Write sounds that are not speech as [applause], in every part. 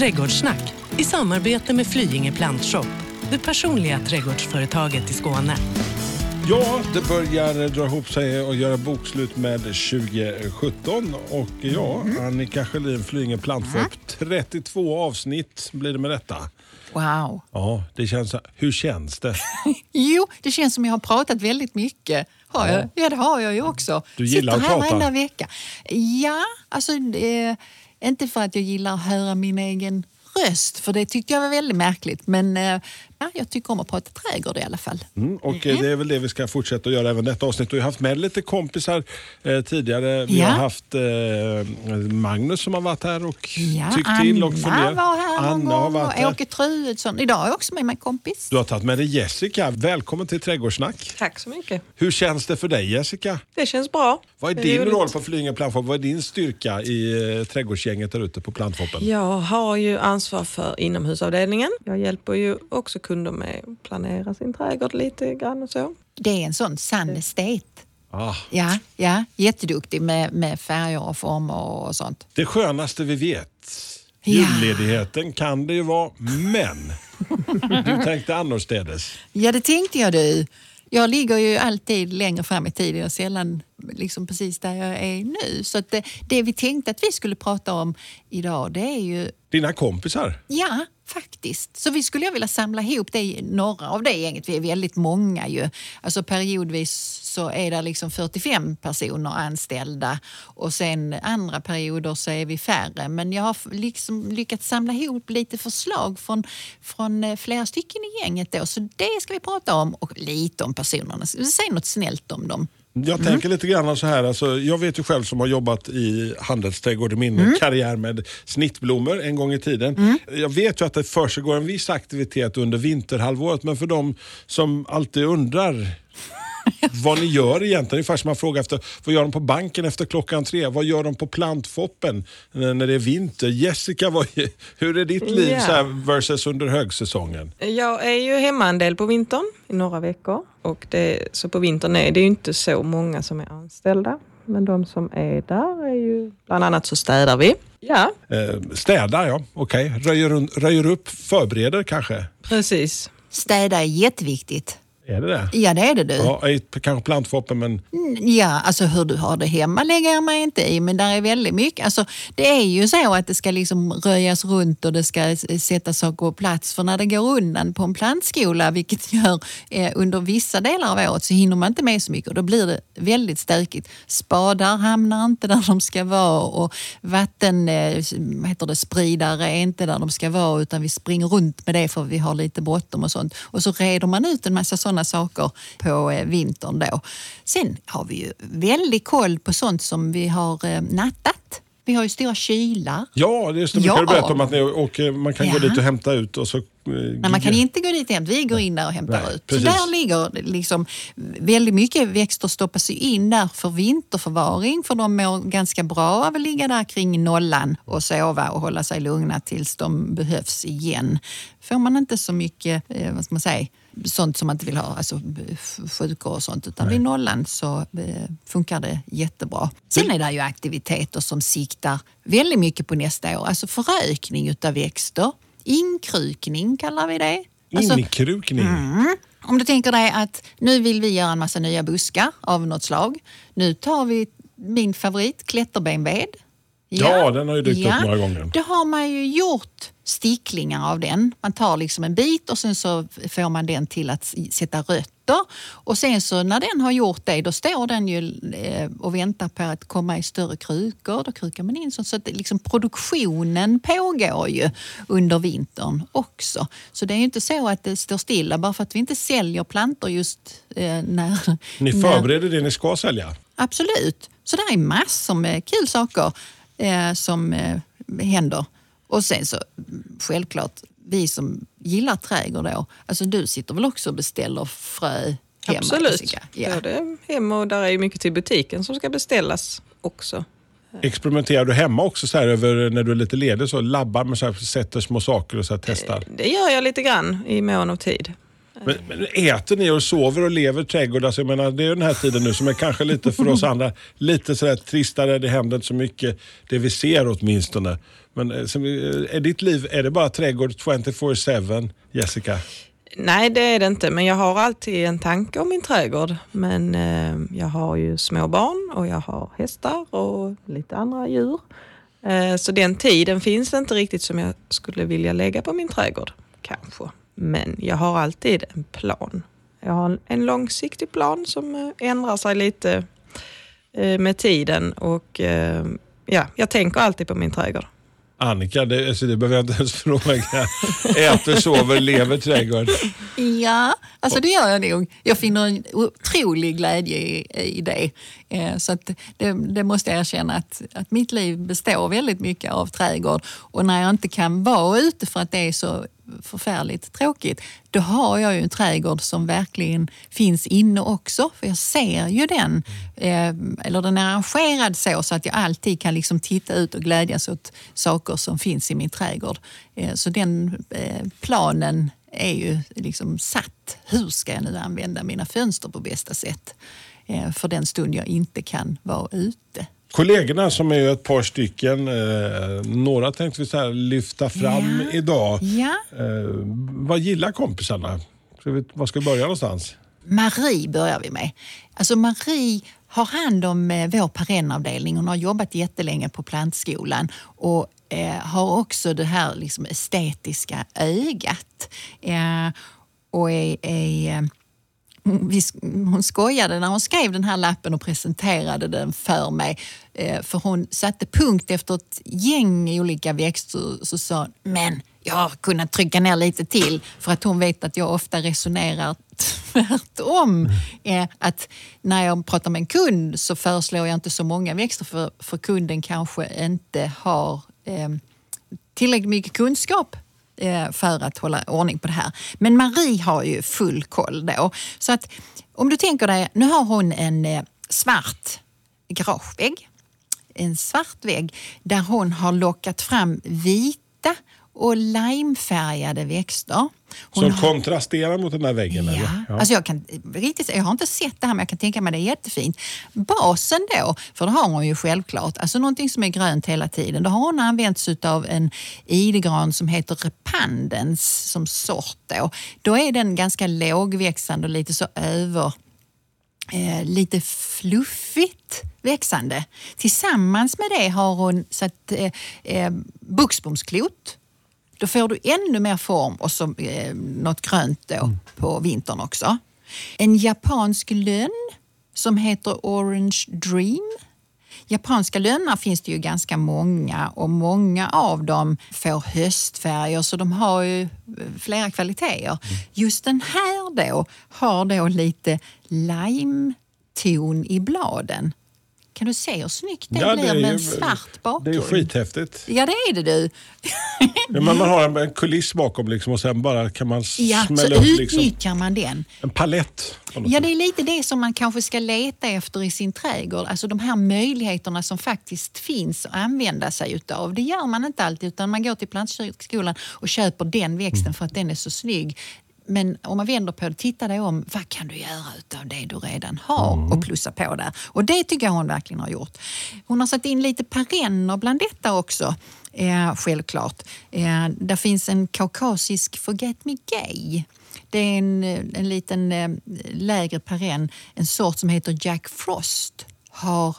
Trädgårdssnack i samarbete med Flyinge Plantshop, det personliga trädgårdsföretaget i Skåne. Ja, det börjar dra ihop sig och göra bokslut med 2017. Och ja, Annika Sjölin, Flyinge Plantshop. 32 avsnitt blir det med detta. Wow. Ja, det känns, hur känns det? [laughs] Jo, det känns som jag har pratat väldigt mycket. Har jag? Ja, det har jag ju också. Du gillar Sitter att här prata. varenda vecka. Ja, alltså eh, inte för att jag gillar att höra min egen röst, för det tyckte jag var väldigt märkligt. Men eh, ja, jag tycker om att prata trädgård i alla fall. Mm, och eh, det är väl det vi ska fortsätta att göra även detta avsnitt. Vi har haft med lite kompisar eh, tidigare. Vi Ja. har haft eh, Magnus som har varit här och Ja, tyckt Anna till och funderat. var här Anna har gång varit här. Åke Truedsson. Idag är jag också med mig en kompis. Du har tagit med dig Jessica. Välkommen till Trädgårdssnack. Tack så mycket. Hur känns det för dig Jessica? Det känns bra. Vad är Det din roll på Flyinge Plantshop? Vad är din styrka i eh, trädgårdsgänget där ute på Planthoppen? Jag har ju ansvar för inomhusavdelningen. Jag hjälper ju också kunder med att planera sin trädgård lite grann och så. Det är en sån sann estet. Ah, Ja, ja, jätteduktig med, med färger och former och sånt. det skönaste vi vet. Ja. Julledigheten kan det ju vara, men [laughs] du tänkte annorstädes. Ja, det tänkte jag du. Jag ligger ju alltid längre fram i tiden och sällan liksom precis där jag är nu. Så att det, det vi tänkte att vi skulle prata om idag det är ju, Dina kompisar? ja faktiskt. Så vi skulle jag vilja samla ihop det, några av det gänget. Vi är väldigt många ju. Alltså periodvis så är det liksom 45 personer anställda och sen andra perioder så är vi färre. Men jag har liksom lyckats samla ihop lite förslag från, från eh, flera stycken i gänget då. Så det ska vi prata om och lite om personerna. Säg något snällt om dem. Jag tänker lite grann så här, alltså, jag vet ju själv som har jobbat i handelsträdgård i min Mm. karriär med snittblommor en gång i tiden. Jag vet ju att det försiggår en viss aktivitet under vinterhalvåret men för de som alltid undrar vad ni gör egentligen, ungefär som man frågar efter vad gör de på banken efter klockan tre? Vad gör de på plantfoppen när det är vinter? Jessica, vad, hur är ditt liv Ja. så här, versus under högsäsongen? Jag är ju hemma en del på vintern i några veckor. Och det, så på vintern är det ju inte så många som är anställda. Men de som är där är ju, bland annat så städar vi. Ja, Eh, städar, ja. Okej. Röjer, un- röjer upp, förbereder kanske? precis. Städa är jätteviktigt. Är det det? Ja, det är det du. Ja, kanske plantfoppen men Ja, alltså hur du har det hemma lägger jag mig inte i, men där är väldigt mycket. Alltså, det är ju så att det ska liksom röjas runt och det ska sättas saker på plats. För när det går undan på en plantskola, vilket [laughs] gör eh, under vissa delar av året, så hinner man inte med så mycket och då blir det väldigt stökigt. Spadar hamnar inte där de ska vara och vatten, eh, heter det, spridare är inte där de ska vara utan vi springer runt med det för vi har lite bråttom och sånt. Och så reder man ut en massa sådana saker på eh, vintern då. Sen har vi ju väldigt koll på sånt som vi har eh, nattat. Vi har ju stora kylar. Ja, det är just det. Vi Ja. kan berätta om att ni åker, man kan gå Ja. dit och hämta ut och så... eh, Nej, man kan inte gå dit och hämta, vi går in där och hämtar Nej, ut. precis. Så där ligger liksom väldigt mycket växter stoppas in där för vinterförvaring för de mår ganska bra av att ligga där kring nollan och sova och hålla sig lugna tills de behövs igen. Får man inte så mycket, vad ska man säga, sånt som man inte vill ha, alltså sjukor och sånt, utan vid nollan så eh, funkar det jättebra. Sen är det ju aktiviteter som siktar väldigt mycket på nästa år, alltså förökning utav växter, inkrukning kallar vi det. Alltså, Inkrukning. om du tänker dig att nu vill vi göra en massa nya buskar av något slag. Nu tar vi min favorit, klätterbenved. Ja, den har ju dykt upp några gånger. Då har man ju gjort sticklingar av den. Man tar liksom en bit och sen så får man den till att sätta rötter. Och sen så när den har gjort det, då står den ju eh, och väntar på att komma i större krukor. Då krukar man in sånt. Så att liksom produktionen pågår ju under vintern också. Så det är ju inte så att det står stilla bara för att vi inte säljer plantor just eh, när... Ni när- förbereder det ni ska sälja? Absolut. Så det är massor med kul saker eh, som eh, händer. Och sen så självklart, vi som gillar trädgård då. Alltså du sitter väl också och beställer frö hemma? Absolut. Ja. Både hem och där är ju mycket till butiken som ska beställas också. Experimenterar du hemma också så här över när du är lite ledig? Så labbar med så här, sätter små saker och så här, testar? Det gör jag lite grann i mån av tid. Men, men äter ni och sover och lever trädgård? Alltså, jag menar, det är ju den här tiden nu som är kanske lite för oss andra lite sådär tristare. Det händer inte så mycket. Det vi ser åtminstone. Men eh, eh, är ditt liv, är det bara trädgård 24-7, Jessica? Nej, det är det inte, men jag har alltid en tanke om min trädgård. Men eh, jag har ju små barn och jag har hästar och lite andra djur. Eh, så den tiden finns inte riktigt som jag skulle vilja lägga på min trädgård, kanske. Men jag har alltid en plan. Jag har en, långsiktig plan som eh, ändrar sig lite eh, med tiden och eh, ja, jag tänker alltid på min trädgård. Annika, det, alltså det behöver jag inte ens [laughs] fråga. Äter, sover, lever trädgård. Ja, alltså det gör jag nog. Jag finner en otrolig glädje i, i det. Eh, så att det, det måste jag erkänna att, att mitt liv består väldigt mycket av trädgård. Och när jag inte kan vara ute för att det är så förfärligt tråkigt, då har jag ju en trädgård som verkligen finns inne också. För jag ser ju den, eh, eller den är arrangerad så, så att jag alltid kan liksom titta ut och glädjas åt saker som finns i min trädgård. Eh, så den eh, planen är ju liksom satt. Hur ska jag nu använda mina fönster på bästa sätt? För den stund jag inte kan vara ute. Kollegorna som är ett par stycken, eh, några tänkte vi så här lyfta fram Ja. idag. Ja. Eh, vad gillar kompisarna? Ska vi, var ska vi börja någonstans? Marie börjar vi med. Alltså Marie har hand om eh, vår perennavdelning. Hon har jobbat jättelänge på plantskolan och eh, har också det här liksom estetiska ögat. Eh, och är, är eh, hon skojade när hon skrev den här lappen och presenterade den för mig. Eh, för hon satte punkt efter ett gäng olika växter så sa hon, men jag har kunnat trycka ner lite till för att hon vet att jag ofta resonerar tvärtom. Eh, att när jag pratar med en kund så föreslår jag inte så många växter för, för kunden kanske inte har eh, tillräckligt mycket kunskap Eh, för att hålla ordning på det här. Men Marie har ju full koll då. Så att om du tänker dig, nu har hon en eh, svart garagevägg. En svart vägg där hon har lockat fram vita och limefärgade växter. Hon Som har- kontrasterar mot den där väggen? Ja. Eller? Ja. Alltså jag, kan, riktigt, jag har inte sett det här men jag kan tänka mig det är jättefint. Basen då, för det har hon ju självklart, alltså någonting som är grönt hela tiden. Då har hon använt sig av en idegran som heter repandens som sort. Då, då är den ganska lågväxande och lite så över eh, lite fluffigt växande. Tillsammans med det har hon satt eh, eh, buxbomsklot. Då får du ännu mer form och så eh, något grönt då på vintern också. En japansk lönn som heter Orange Dream. Japanska lönnar finns det ju ganska många och många av dem får höstfärger så de har ju eh, flera kvaliteter. Just den här då har då lite lime-ton i bladen. Kan du se hur snyggt det Ja, det blir med ju- en svart bakgrund? Det är skithäftigt. Ja, det är det du. Ja, men man har en, en kuliss bakom liksom, och sen bara kan man Ja, så smälla upp liksom, utnyttjar man den. en palett. Ja, det är lite det som man kanske ska leta efter i sin trädgård. Alltså de här möjligheterna som faktiskt finns att använda sig utav. Det gör man inte alltid utan man går till plantskolan och köper den växten för att den är så snygg. Men om man vänder på det, titta dig om. Vad kan du göra utav det du redan har och plussa på där? Och det tycker jag hon verkligen har gjort. Hon har satt in lite perenner bland detta också. Eh, självklart. Eh, där finns en kaukasisk forget me gay. Det är en, en liten eh, lägre perenn, en sort som heter Jack Frost. Har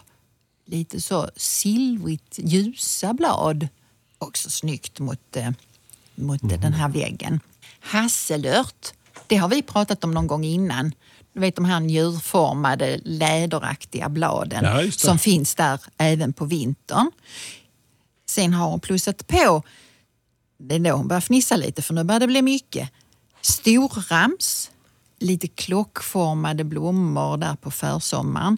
lite så silvrigt ljusa blad. Också snyggt mot, eh, mot eh, den här väggen. Hasselört, det har vi pratat om någon gång innan. Du vet de här njurformade läderaktiga bladen Ja, som finns där även på vintern. Sen har hon plussat på, det är då hon börjar fnissa lite för nu börjar det bli mycket. Storrams, lite klockformade blommor där på försommaren.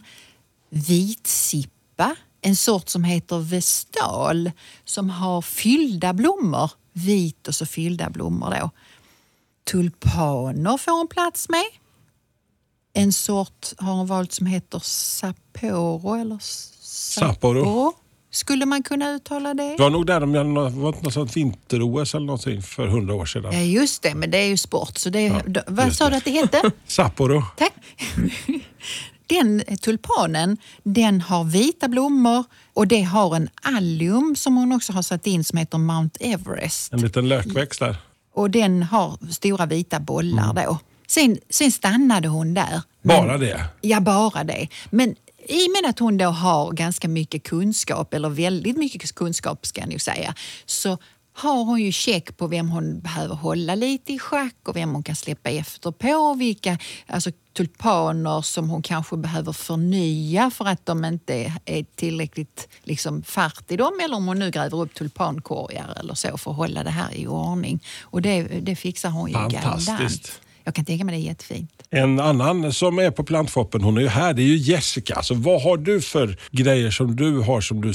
Vitsippa, en sort som heter vestal som har fyllda blommor. Vit och så fyllda blommor då. Tulpaner får hon plats med. En sort har hon valt som heter Sapporo eller Sapporo. Skulle man kunna uttala det? Det var nog där de hade något, sånt vinter-OS eller någonting för hundra år sedan. Ja, just det, men det är ju sport. Så det, Ja, då- vad sa det. du att det hette? [laughs] Sapporo. Tack. [laughs] Den tulpanen den har vita blommor och det har en allium som hon också har satt in som heter Mount Everest. En liten lökväxt där. Och den har stora vita bollar Mm. då. Sen, sen stannade hon där. Bara det? Ja, bara det. Men i och med att hon då har ganska mycket kunskap, eller väldigt mycket kunskap ska jag nog säga, så har hon ju check på vem hon behöver hålla lite i schack och vem hon kan släppa efter på. Vilka alltså, tulpaner som hon kanske behöver förnya för att de inte är tillräckligt liksom, fart i dem eller om hon nu gräver upp tulpankorgar eller så för att hålla det här i ordning. Och det, det fixar hon ju galant. Jag kan tänka mig det är jättefint. En annan som är på plantshoppen, hon är ju här, det är ju Jessica. Så vad har du för grejer som du har som du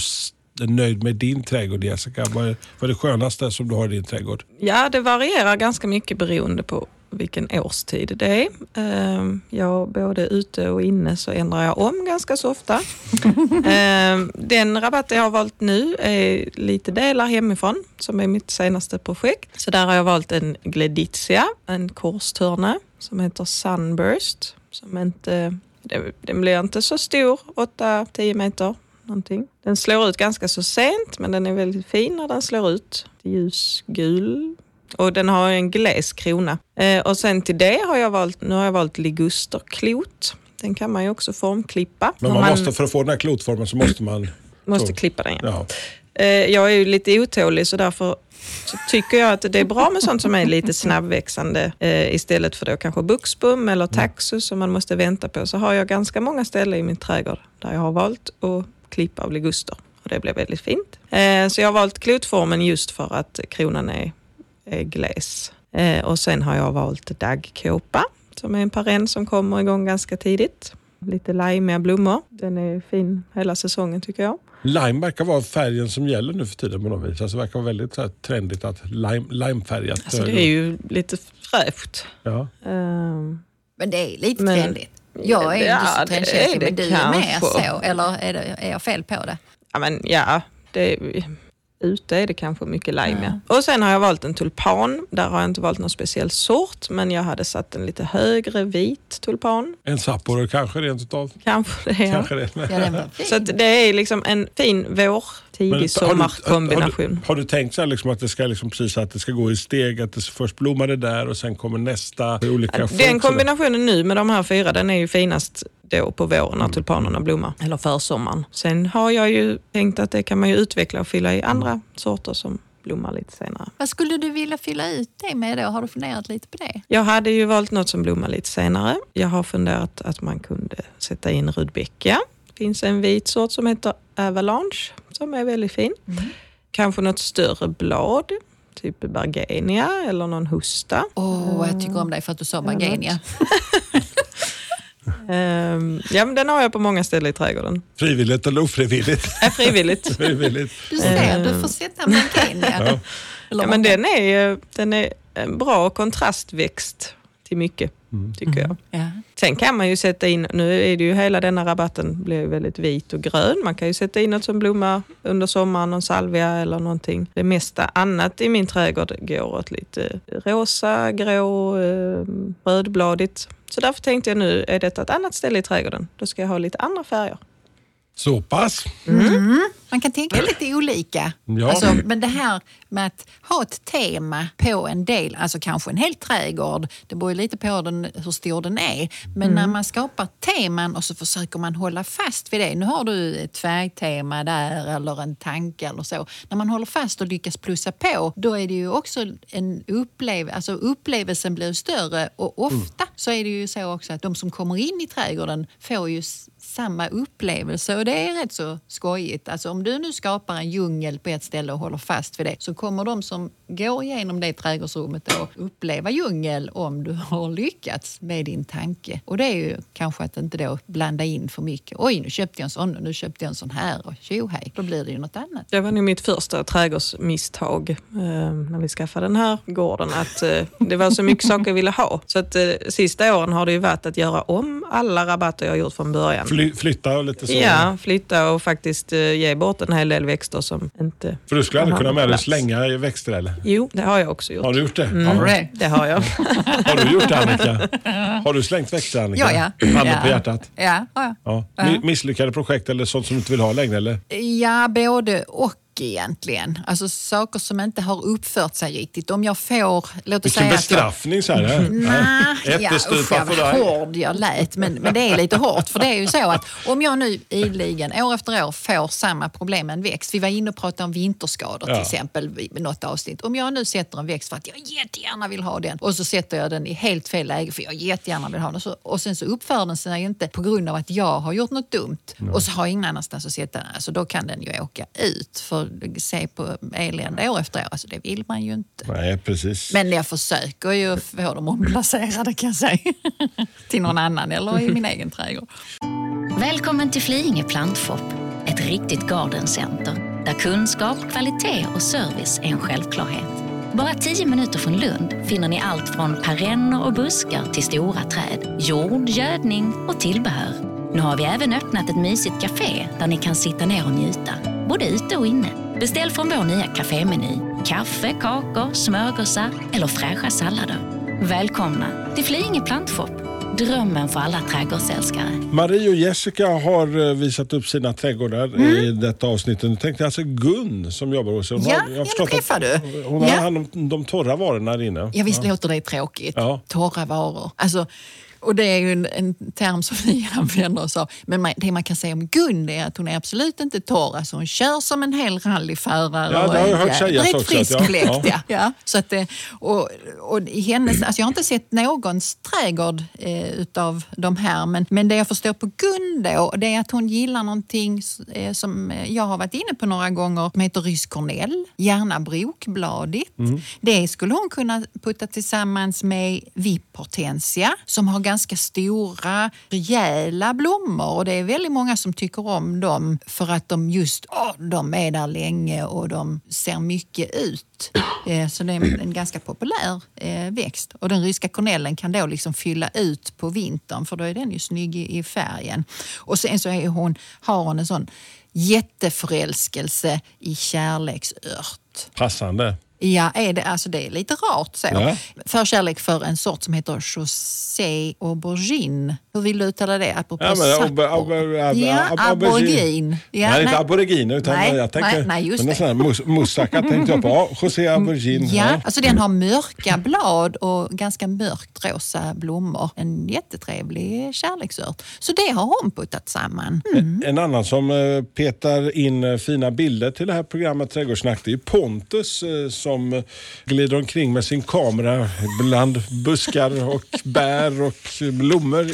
nöjd med din trädgård Jessica? Vad är, vad är det skönaste som du har i din trädgård? Ja, det varierar ganska mycket beroende på vilken årstid det är. Ehm, Jag, både ute och inne så ändrar jag om ganska så ofta. [laughs] Ehm, Den rabatt jag har valt nu är lite delar hemifrån, som är mitt senaste projekt. Så där har jag valt en Gleditsia, en korstörne som heter Sunburst. Som inte, den- den blir inte så stor, 8-10 meter någonting. Den slår ut ganska så sent, men den är väldigt fin när den slår ut. Ljusgul. Och den har en gles krona. Eh, och sen till det har jag valt, nu har jag valt ligusterklot. Den kan man ju också formklippa. Men Om man måste, för att få den här klotformen så måste man... [clears throat] måste så. klippa den. Ja. Ja. Eh, jag är ju lite otålig så därför så tycker jag att det är bra med sånt som är lite snabbväxande eh, istället för då kanske buxbom eller taxus som man måste vänta på. Så har jag ganska många ställen i min trädgård där jag har valt att klippa av liguster och det blev väldigt fint. Eh, så jag har valt klotformen just för att kronan är, är gles. Eh, och sen har jag valt daggkåpa som är en perenn som kommer igång ganska tidigt. Lite lajmiga blommor. Den är fin hela säsongen tycker jag. Lime verkar vara färgen som gäller nu för tiden på något vis. Alltså det verkar vara väldigt så här, trendigt att lime, limefärgat. Alltså det är ju lite fräscht. ja. Ehm, Men det är lite Men- trendigt. Jag är Ja, inte så trendkänslig, men du är mer kanske. så. Eller är, det, är jag fel på det? ja, men ja, det, ute är det kanske mycket lime. Ja. Och sen har jag valt en tulpan. Där har jag inte valt någon speciell sort, men jag hade satt en lite högre vit tulpan. En Sapporo kanske rent utav. Kanske det. Ja. Kanske det. Ja, den var fin. Så att det är liksom en fin vår, tidig har, du, sommarkombination. har, du, har du tänkt så här liksom att det ska liksom precis att det ska gå i steg, att det först blommar det där och sen kommer nästa olika Den kombinationen nu med de här fyra, den är ju finast då på våren när tulpanerna blommar, eller försommaren. Sen har jag ju tänkt att det kan man ju utveckla och fylla i andra sorter som blommar lite senare. Vad skulle du vilja fylla ut det med då? Har du funderat lite på det? Jag hade ju valt något som blommar lite senare. Jag har funderat att man kunde sätta in rudbeckia. Det finns en vit sort som heter Avalanche som är väldigt fin. Kanske något större blad, typ Bergenia eller någon hosta. Åh, jag tycker om dig för att du sa Margenia. [laughs] Ehm, ja, men den har jag på många ställen i trädgården. Frivilligt eller ofrivilligt? Är [laughs] frivilligt. [laughs] Frivilligt. Du ser, du får sätta Margenia. Ja. Ja, men den är, den är en bra kontrastväxt till mycket, tycker jag. Ja. Sen kan man ju sätta in, nu är det ju hela denna rabatten blir väldigt vit och grön. Man kan ju sätta in något som blommar under sommaren, någon salvia eller någonting. Det mesta annat i min trädgård går åt lite rosa, grå, eh, rödbladigt. Så därför tänkte jag nu, är detta ett annat ställe i trädgården, då ska jag ha lite andra färger. Så pass. Man kan tänka lite olika. Ja. Alltså, men det här med att ha ett tema på en del, alltså kanske en hel trädgård, det beror ju lite på den, hur stor den är. Men när man skapar teman och så försöker man hålla fast vid det. Nu har du ett färgtema där eller en tanke eller så. När man håller fast och lyckas plussa på, då är det ju också en upplevelse, alltså upplevelsen blir större och ofta så är det ju så också att de som kommer in i trädgården får ju samma upplevelse och det är rätt så skojigt. Alltså om du nu skapar en djungel på ett ställe och håller fast vid det så kommer de som går igenom det trädgårdsrummet att uppleva djungel om du [laughs] har lyckats med din tanke. Och det är ju kanske att inte då blanda in för mycket. Oj, nu köpte jag en sån och nu köpte jag en sån här och tjohej. Då blir det ju något annat. Det var nog mitt första trädgårdsmisstag eh, när vi skaffade den här gården. Att eh, det var så mycket saker jag ville ha. Så att eh, sista åren har det ju varit att göra om alla rabatter jag gjort från början. Fly, flytta och lite så. Ja, flytta och faktiskt eh, ge bort bort en hel del växter som inte... För du skulle aldrig kunna med dig slänga växter eller? Jo, det har jag också gjort. Har du gjort det? Mm, Ja. det? Det har jag. [laughs] Har du gjort det Annika? Har du slängt växter Annika? Ja, ja. Handen ja. på hjärtat? Ja, ja. Ja. Ja. Mi- Misslyckade projekt eller sånt som du inte vill ha längre eller? Ja, både och egentligen. Alltså saker som inte har uppfört sig riktigt. Om jag får, låt oss Vilken bestraffning så här. Nej, ja, bestupa usch, jag vad hård jag lät. Men, men det är lite hårt. För det är ju så att om jag nu ideligen år efter år får samma problem med en växt. Vi var inne och pratade om vinterskador Ja. till exempel i något avsnitt. Om jag nu sätter en växt för att jag jättegärna vill ha den och så sätter jag den i helt fel läge för jag jättegärna vill ha den. Och, sen så uppför den sig inte på grund av att jag har gjort något dumt och så har jag ingen annanstans att sätta den. Alltså då kan den ju åka ut. För se på elände år efter år, alltså det vill man ju inte. Nej, precis. Men jag försöker ju få dem omplacerade kan jag säga. [laughs] Till någon annan eller i min egen trädgård. Välkommen till Flyinge Plantshop, ett riktigt gardencenter där kunskap, kvalitet och service är en självklarhet. Bara 10 minuter från Lund finner ni allt från perenner och buskar till stora träd, jord, gödning och tillbehör. Nu har vi även öppnat ett mysigt café där ni kan sitta ner och njuta, både ute och inne. Beställ från vår nya kafémeny. Kaffe, kakor, smörgåsar eller fräscha sallader. Välkomna till Flyinge Plantshop, drömmen för alla trädgårdsälskare. Marie och Jessica har eh, visat upp sina trädgårdar i detta avsnitt. Nu tänkte jag alltså Gun som jobbar hos er. Hon Mm. Ja, har, jag henne att du. Hon har Ja. hand om de torra varorna där inne. Ja, visst låter det tråkigt. Ja. Torra varor. Alltså, och det är ju en, en term som [laughs] vi använder oss av. Men man, det man kan säga om Gun är att hon är absolut inte torr. Alltså hon kör som en hel rallyförare. Ja, det har jag hört sägas också, att frisk ja, ja. Ja. Ja, så att, det- och, och hennes, alltså jag har inte sett någons trädgård eh, utav de här. Men, men det jag förstår på Gun då, det är att hon gillar någonting eh, som jag har varit inne på några gånger. Som heter rysk kornell, gärna brokbladigt. Mm. Det skulle hon kunna putta tillsammans med vipphortensia som har ganska stora, rejäla blommor. Och det är väldigt många som tycker om dem för att de just oh, de är där länge och de ser mycket ut. Eh, så det är en, ganska populär eh, växt. Och den ryska kornellen kan då liksom fylla ut på vintern för då är den ju snygg i, i färgen. Och sen så är hon, har hon en sån jätteförälskelse i kärleksört. Passande. Ja, är det, alltså det är lite rart så. Ja. Förkärlek för en sort som heter José aubergine. Hur vill du uttala det? Ja, men, aubergine. Ja, nej, inte aboriginer utan nej, jag tänker nej, nej, just en det. mus- moussaka tänkte jag på. Ja, José Aubergine. Ja, alltså den har mörka blad och ganska mörkt rosa blommor. En jättetrevlig kärleksört. Så det har hon puttat samman. Mm. En annan som eh, petar in eh, fina bilder till det här programmet Trädgårdssnack det är Pontus eh, som eh, glider omkring med sin kamera bland buskar och bär och blommor.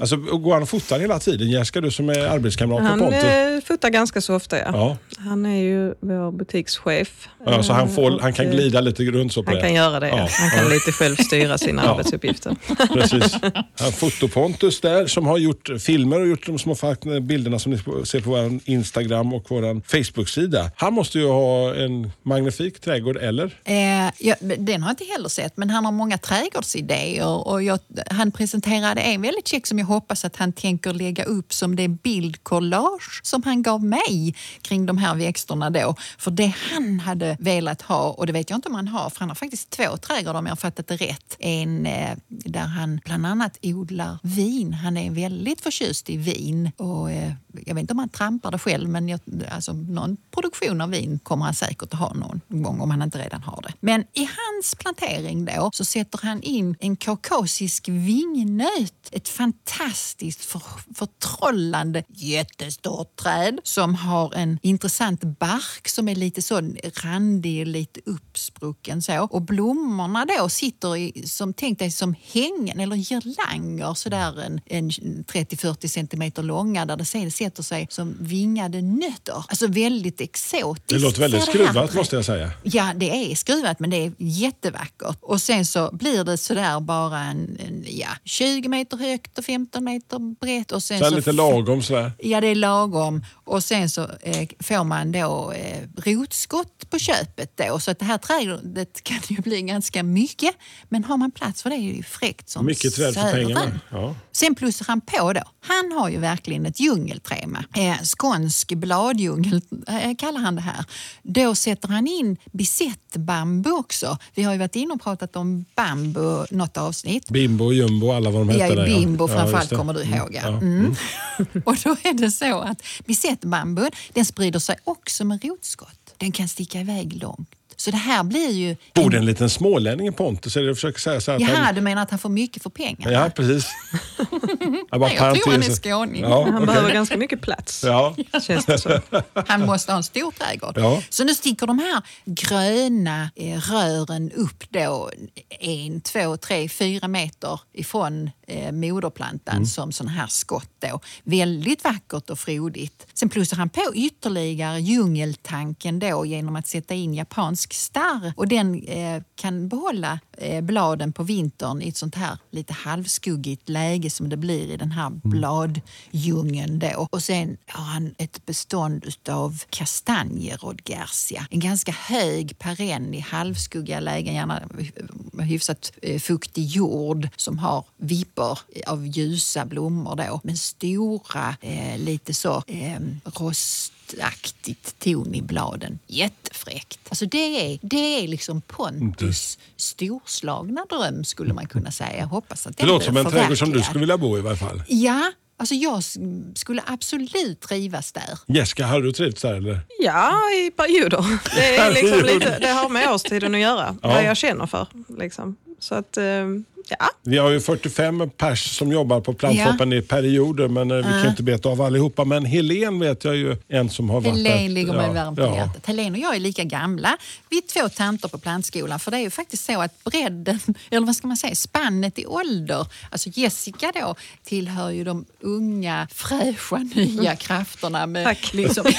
Alltså, går han och fotar hela tiden? Jessica, du som är arbetskamrat Han Pontus. eh, fotar ganska så ofta, ja. Ja. Han är ju vår butikschef. Ja, så han, får, Och, han kan eh, glida lite runt så på Han det. kan göra det, ja. Han kan lite själv styra sina [laughs] Ja. arbetsuppgifter. [laughs] Precis. Han Fotopontus där som har gjort filmer och gjort de små bilderna som ni ser på vår Instagram och vår Facebook-sida. Han måste ju ha en magnifik trädgård, eller? Eh, ja, den har jag inte heller sett, men han har många trädgårdsidéer. Och jag, han presenterade en väldigt check som jag hoppas att han tänker lägga upp som det bildkollage som han gav mig kring de här växterna då. För det han hade velat ha, och det vet jag inte om han har, för han har faktiskt två trädgårdar om jag har fattat det rätt. En eh, där han bland annat odlar vin. Han är väldigt förtjust i vin. Och, eh, jag vet inte om han trampar det själv, men jag, alltså, någon produktion av vin kommer han säkert att ha någon gång om han inte redan har det. Men i hans plantering då så sätter han in en kaukasisk vingnöt. Ett fantastiskt för, förtrollande jättestort träd som har en intressant bark som är lite så randig, lite uppsprucken så. Och blommorna då sitter i, som tänk dig som hängen eller girlanger sådär en, en 30-40 centimeter långa där det sen sätter sig som vingade nötter. Alltså väldigt exotiskt. Det låter väldigt skruvat måste jag säga. Ja, det är skruvat men det är jättevackert. Och sen så blir det sådär bara en, en ja, 20 meter högt och 15 meter brett. Och sen Så så lite lagom sådär. Ja, det är lagom. Och sen så eh, får man då eh, rotskott på köpet då. Så att det här trädet kan ju bli ganska mycket. Men har man plats för det är det ju fräckt som Mycket träd för pengarna. Ja. Sen plussar han på då. Han har ju verkligen ett djungeltema. Eh, skånsk bladjungel eh, kallar han det här. Då sätter han in bisettbambu också. Vi har ju varit inne och pratat om bambu något avsnitt. Bimbo och jumbo, alla vad de hette. Ja, bimbo Ja, framförallt det. kommer du ihåg. Ja. Ja. Mm. [laughs] och då är det så att bisettbambun den sprider sig också med rotskott. Den kan sticka iväg långt. Så det här blir ju... Bor det en liten smålänning i Pontus? Eller jag försöker säga så här att Jaha, han, du menar att han får mycket för pengarna? Ja, precis. jag, bara Nej, jag tror han är skåning. Ja, Han okej. behöver ganska mycket plats, Ja. känns det som. [laughs] Han måste ha en stor trädgård. Ja. Så nu sticker de här gröna eh, rören upp då en, två, tre, fyra meter ifrån eh, moderplantan Mm. som sån här skott. Då. Väldigt vackert och frodigt. Sen plussar han på ytterligare djungeltanken då genom att sätta in japansk starr. Och den eh, kan behålla eh, bladen på vintern i ett sånt här lite halvskuggigt läge som det blir i den här Mm. bladdjungeln då. Och sen har han ett bestånd av kastanjerodgersia. En ganska hög perenn i halvskuggiga lägen, gärna hyfsat eh, fuktig jord som har vippor av ljusa blommor då. Men stora, eh, lite så eh, rostaktigt ton i bladen. Jättefräckt. Alltså det är, det är liksom Pontus storslagna dröm skulle man kunna säga. Jag hoppas att Det låter som en trädgård som du skulle vilja bo i varje fall. Ja, alltså jag skulle absolut trivas där. Jessica, har du trivts där eller? Ja, i perioder. Det, är [laughs] liksom lite, det har med årstiden att göra, Ja. vad jag känner för. Liksom. Så att, eh, ja. Vi har ju 45 pers som jobbar på plantfoppen i perioder men eh, vi kan inte beta av allihopa. Men Helen vet jag ju en som har varit Helene där. ligger mig Ja, varmt om ja. hjärtat. Helene och jag är lika gamla. Vi är två tanter på plantskolan. För det är ju faktiskt så att bredden, [laughs] eller vad ska man säga, spannet i ålder. Alltså Jessica då tillhör ju de unga, fräscha, [laughs] nya krafterna med Tack. liksom [laughs]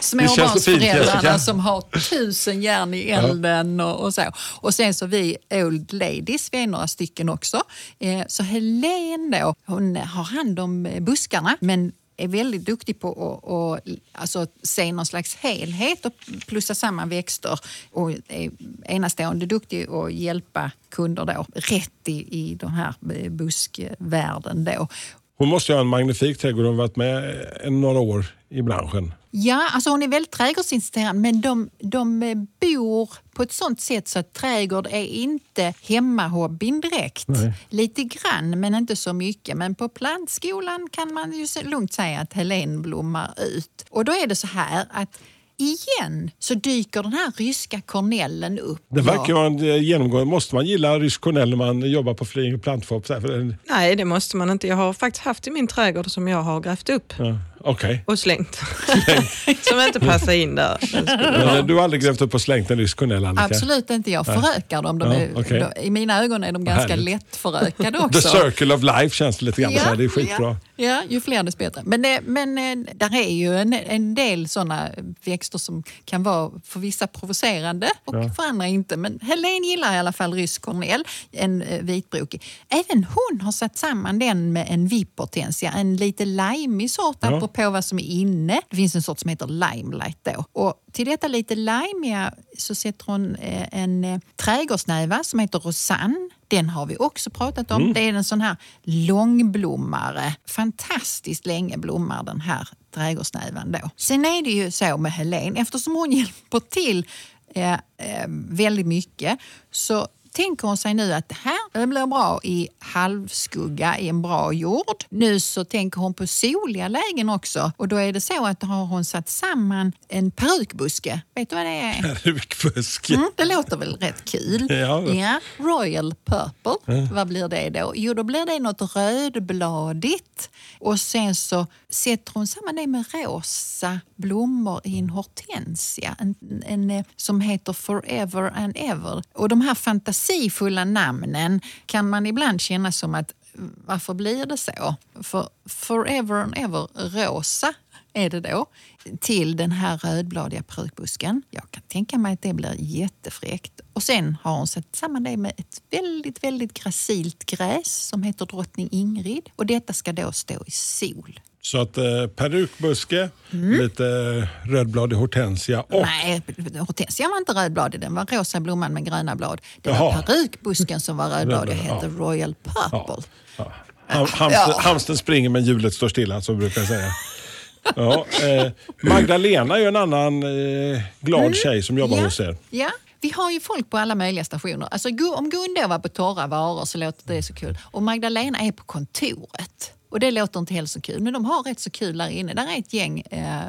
småbarnsföräldrarna som har tusen järn i elden och, och så. Och sen så vi old ladies, vi är några stycken också. Eh, så Helene då, hon har hand om eh, buskarna men är väldigt duktig på att och, alltså, se någon slags helhet och plussa samman växter och är enastående duktig att hjälpa kunder då rätt i, i den här eh, buskvärlden då. Hon måste ju ha en magnifik trädgård. Hon har varit med några år i branschen. Ja, alltså hon är väldigt trädgårdsintresserad men de, de bor på ett sånt sätt så att trädgård är inte hemmahobbyn direkt. Lite grann men inte så mycket. Men på plantskolan kan man ju lugnt säga att Helen blommar ut. Och då är det så här att igen så dyker den här ryska kornellen upp. Det verkar vara en eh, genomgående. Måste man gilla rysk kornell när man jobbar på Flyinge den- Nej, det måste man inte. Jag har faktiskt haft i min trädgård som jag har grävt upp Ja, Okej. och slängt. [laughs] som inte passar in där. Men eh, Du har aldrig grävt upp och slängt en rysk kornell Annika? Absolut inte. Jag förökar dem. De Ja, är, okej. de, I mina ögon är de ganska Härligt. lättförökade [laughs] The också. circle of life känns det lite grann. så här. Det är skitbra. Ja, ja, ju fler desto bättre. Men, det, men eh, där är ju en, en del såna växter som kan vara för vissa provocerande och för andra inte. Men Helene gillar i alla fall rysk kornell, en eh, vitbrokig. Även hon har satt samman den med en vipportensia, en lite limig sort Ja. Apropå vad som är inne. Det finns en sort som heter limelight då. Och till detta lite limiga så sätter hon eh, en eh, trädgårdsnäva som heter Rosanne. Den har vi också pratat om. Det är en sån här långblommare. Fantastiskt länge blommar den här trädgårdsnävan då. Sen är det ju så med Helene, eftersom hon [laughs] hjälper till eh, eh, väldigt mycket så tänker hon sig nu att det här blir bra i halvskugga i en bra jord. Nu så tänker hon på soliga lägen också och då är det så att har hon satt samman en perukbuske. Vet du vad det är? [laughs] Perukbuske. Mm, det låter väl rätt kul? Ja. Royal Purple, vad blir det då? Jo, då blir det något rödbladigt. Och sen så sätter hon samman det med rosa blommor i en hortensia en, en, eh, som heter Forever and Ever. Och de här fantasifulla namnen kan man ibland känna som att varför blir det så? För Forever and Ever rosa är det då till den här rödbladiga perukbusken. Jag kan tänka mig att det blir jättefräckt. Och sen har hon satt samman det med ett väldigt, väldigt gracilt gräs som heter Drottning Ingrid. Och detta ska då stå i sol. Så att eh, perukbuske, lite rödbladig hortensia och Nej, hortensian var inte rödbladig, den var rosa blomman med gröna blad. Det var Jaha. perukbusken som var rödbladig och hette ja. Royal Purple. Ja. Ham, hamster, Hamsten springer men hjulet står stilla, vi brukar säga. Ja, eh, Magdalena är ju en annan eh, glad tjej som jobbar ja. hos er. Ja. Vi har ju folk på alla möjliga stationer. Alltså, om Gunde var på torra varor så låter det så kul. Och Magdalena är på kontoret. Och det låter inte heller så kul, men de har rätt så kul där inne. Där är ett gäng eh,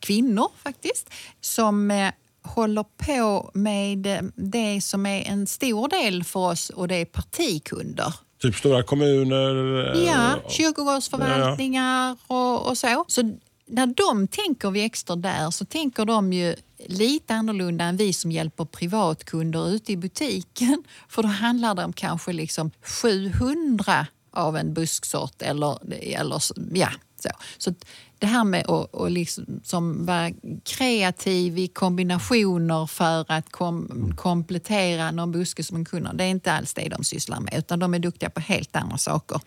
kvinnor faktiskt som eh, håller på med eh, det som är en stor del för oss och det är partikunder. Typ stora kommuner. eh, Ja, kyrkogårdsförvaltningar och, och så. Så när de tänker växter där så tänker de ju lite annorlunda än vi som hjälper privatkunder ute i butiken. [laughs] För då handlar det om kanske liksom 700 av en busksort eller, eller så- ja, så. Så det här med att, och liksom, som vara kreativ i kombinationer för att kom, komplettera någon buske som en kund det är inte alls det de sysslar med utan de är duktiga på helt andra saker.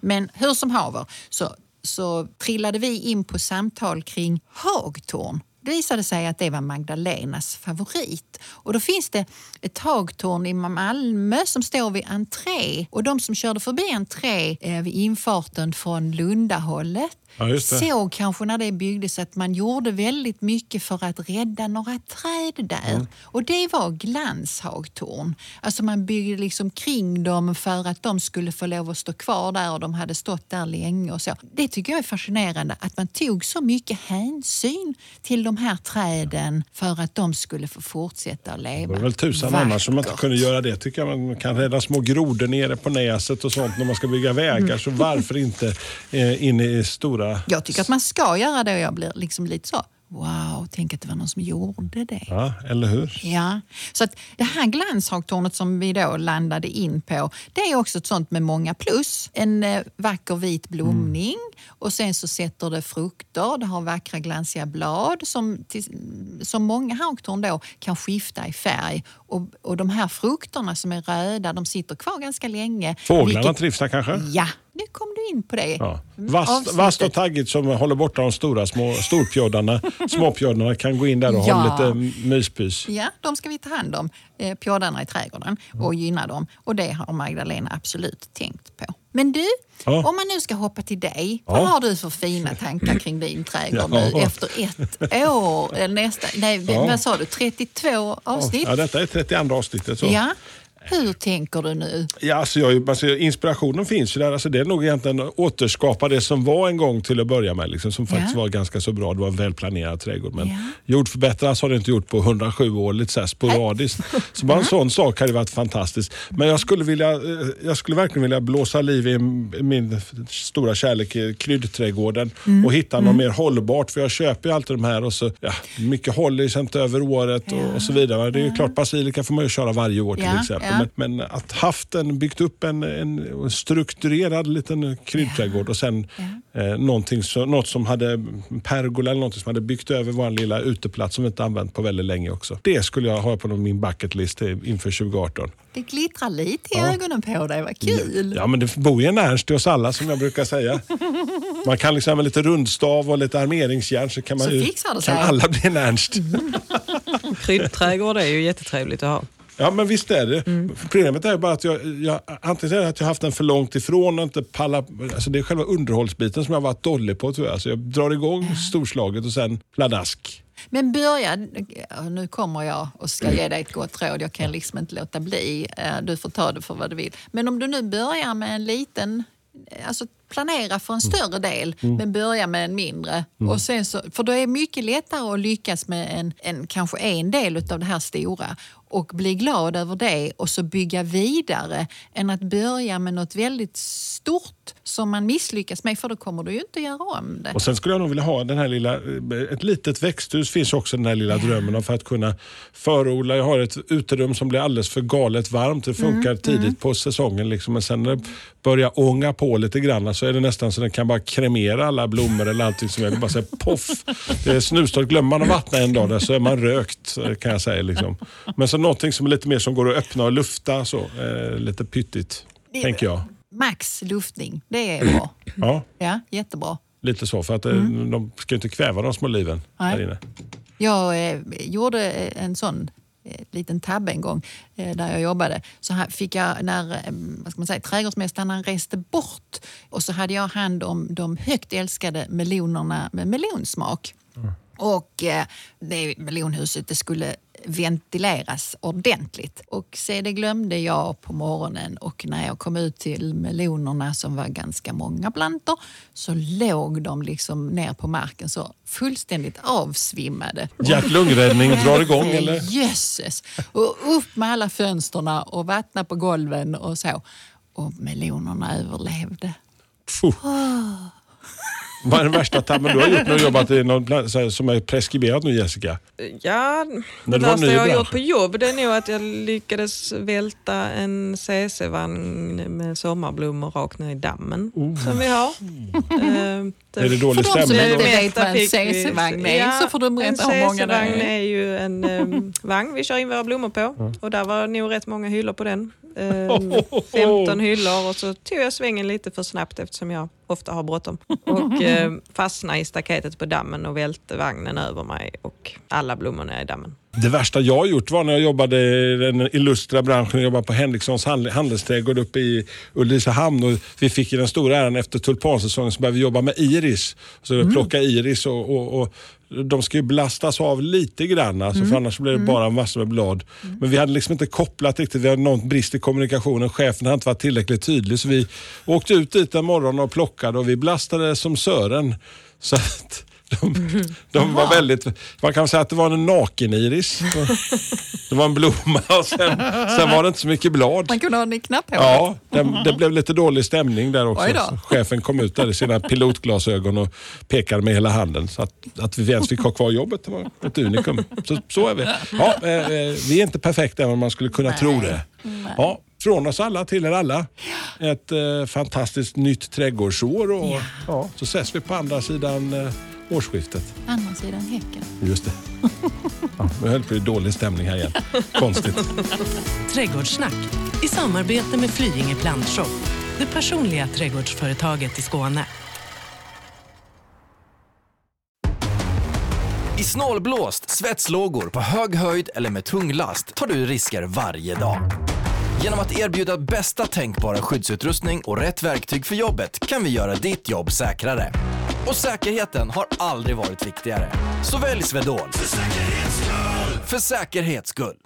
Men hur som haver så, så trillade vi in på samtal kring hagtorn. Det visade sig att det var Magdalenas favorit. Och då finns det ett hagtorn i Malmö som står vid entré. Och de som körde förbi entré eh, vid infarten från Lundahållet Ja, såg kanske när det byggdes att man gjorde väldigt mycket för att rädda några träd där. Mm. Och det var glanshagtorn. Alltså man byggde liksom kring dem för att de skulle få lov att stå kvar där och de hade stått där länge och så. Det tycker jag är fascinerande att man tog så mycket hänsyn till de här träden för att de skulle få fortsätta att leva. Det var väl tusan annars som man inte vackert. kunde göra det. tycker jag. Man kan rädda små grodor nere på näset och sånt när man ska bygga vägar. Så varför inte eh, in i stora... Jag tycker att man ska göra det och jag blir liksom lite så, wow, tänk att det var någon som gjorde det. Ja, eller hur? Ja, så att det här glanshagtornet som vi då landade in på, det är också ett sånt med många plus. En eh, vacker vit blomning och sen så sätter det frukter, det har vackra glansiga blad som, till, som många hagtorn då kan skifta i färg. Och, och de här frukterna som är röda, de sitter kvar ganska länge. Fåglarna vilket- trivs där kanske? Ja, nu kom du in på det. Ja. Mm, avsnittet. vasst och taggigt som håller borta de stora små storpjoddarna. [laughs] Småpjoddarna kan gå in där och ha Ja. lite myspys. Ja, de ska vi ta hand om, eh, pjoddarna i trädgården och gynna dem. Och det har Magdalena absolut tänkt på. Men du, Ja. om man nu ska hoppa till dig. Ja. Vad har du för fina tankar kring din trädgård Ja. nu efter ett år? Eller nästa, nej, vad sa du? 32 avsnitt? Ja, detta är 32 avsnittet. Så. Ja. Hur tänker du nu? Ja, alltså jag, alltså inspirationen finns ju där. Alltså det är nog egentligen att återskapa det som var en gång till att börja med. Liksom, som faktiskt Ja. var ganska så bra. Det var en välplanerad trädgård. Men Ja. jordförbättras har det inte gjort på 107 år, lite så här sporadiskt. så bara en sån sak hade varit fantastiskt. Men jag skulle, vilja, eh, jag skulle verkligen vilja blåsa liv i min stora kärlek i kryddträdgården och hitta något mer hållbart. För jag köper ju alltid de här och så, ja, mycket håller ju inte över året och, och så vidare. Det är klart, basilika får man ju köra varje år till exempel. Men, men att haft en, byggt upp en, en strukturerad liten kryddträdgård och sen eh, så, något som hade pergola eller någonting som hade byggt över vår lilla uteplats som vi inte använt på väldigt länge också. Det skulle jag ha på min bucket list eh, inför 2018. Det glittrar lite i Ja. ögonen på dig, vad kul! Ja, men det bor ju en Ernst i oss alla som jag brukar säga. Man kan liksom med lite rundstav och lite armeringsjärn så kan, man Så ju, fixar det kan alla bli en Ernst. [laughs] Kryddträdgård är ju jättetrevligt att ha. Ja men visst är det. Mm. Problemet är bara att jag, jag antingen är det att jag haft den för långt ifrån och inte pallar. Alltså det är själva underhållsbiten som jag varit dålig på jag. Så jag drar igång storslaget och sen pladask. Men börja, nu kommer jag och ska ge dig ett gott råd, jag kan liksom inte låta bli. Eh, Du får ta det för vad du vill. Men om du nu börjar med en liten, alltså planera för en större del, men börja med en mindre. Och sen så, för då är det mycket lättare att lyckas med en, en, kanske en del av det här stora och bli glad över det och så bygga vidare än att börja med något väldigt stort som man misslyckas med för då kommer du ju inte göra om det. Och sen skulle jag nog vilja ha den här lilla, ett litet växthus finns också den här lilla drömmen om för att kunna förodla. Jag har ett uterum som blir alldeles för galet varmt. Det funkar tidigt på säsongen liksom. men sen när det börjar ånga på lite grann så är det nästan så den kan bara kremera alla blommor eller allting som är. Det bara säger poff. Det är snustorrt. Glömmer man att vattna en dag där så är man rökt kan jag säga. Liksom. Men så någonting som är lite mer som går att öppna och lufta så. Eh, lite pyttigt, tänker jag. Max luftning, det är bra. Ja, Ja, jättebra. lite så. För att eh, de ska inte kväva de små liven Nej. där inne. Jag eh, gjorde en sån Eh, liten tabbe en gång eh, där jag jobbade. Så här fick jag, när eh, vad ska man säga, trädgårdsmästaren han reste bort och så hade jag hand om de högt älskade melonerna med melonsmak. Mm. Och eh, det melonhuset det skulle ventileras ordentligt. Och se det glömde jag på morgonen och när jag kom ut till melonerna som var ganska många plantor så låg de liksom ner på marken så fullständigt avsvimmade. Hjärt-lungräddning drar igång [laughs] eller? Jösses! Och upp med alla fönsterna och vattna på golven och så. Och melonerna överlevde. Puh. Vad är den värsta tabben du har gjort när du jobbat i någon här som är preskriberat nu Jessica? Ja, När det du var värsta jag har gjort på jobb det är nog att jag lyckades välta en CC-vagn med sommarblommor rakt ner i dammen som vi har. Eh, Är det dålig För de som stämning? inte vet vad en CC-vagn är så får du berätta en hur många det CC-vagn är. är ju en um, vagn vi kör in våra blommor på och där var nog rätt många hyllor på den. [laughs] Um, 15 hyllor och så tog jag svängen lite för snabbt eftersom jag ofta har bråttom och [laughs] um, fastnade i staketet på dammen och välte vagnen över mig och alla blommorna i dammen. Det värsta jag har gjort var när jag jobbade i den illustra branschen. Jag jobbade på Henrikssons handel- handelsträdgård uppe i Ulricehamn. Och vi fick den stora äran efter tulpansäsongen så började vi jobba med iris. Så Mm. vi plocka iris och, och, och de ska ju blastas av lite grann alltså, Mm. för annars blir det bara massor med blad. Men vi hade liksom inte kopplat riktigt, vi hade någon brist i kommunikationen. Chefen hade inte varit tillräckligt tydlig så vi åkte ut dit en morgon och plockade och vi blastade som Sören. Så att de, de var väldigt, man kan säga att det var en naken-iris. Det var en blomma och sen, sen var det inte så mycket blad. Man kunde ha den i knapphålet. Ja, det, det blev lite dålig stämning där också. Chefen kom ut där i sina pilotglasögon och pekade med hela handen. Så att, att vi ens fick ha kvar jobbet det var ett unikum. Så, så är vi. Ja, eh, eh, vi är inte perfekta även om man skulle kunna tro det. Ja, från oss alla till er alla. Ett eh, fantastiskt nytt trädgårdsår och ja. så ses vi på andra sidan eh, årsskiftet. Andra sidan häcken. Just det. [laughs] Ja, nu höll bli dålig stämning här igen. Konstigt. [laughs] Trädgårdssnack i samarbete med Flyinge Plantshop, det personliga trädgårdsföretaget i Skåne. I snålblåst, svetslågor, på hög höjd eller med tung last tar du risker varje dag. Genom att erbjuda bästa tänkbara skyddsutrustning och rätt verktyg för jobbet kan vi göra ditt jobb säkrare. Och säkerheten har aldrig varit viktigare. Så välj Swedol. För säkerhets skull! För säkerhets skull.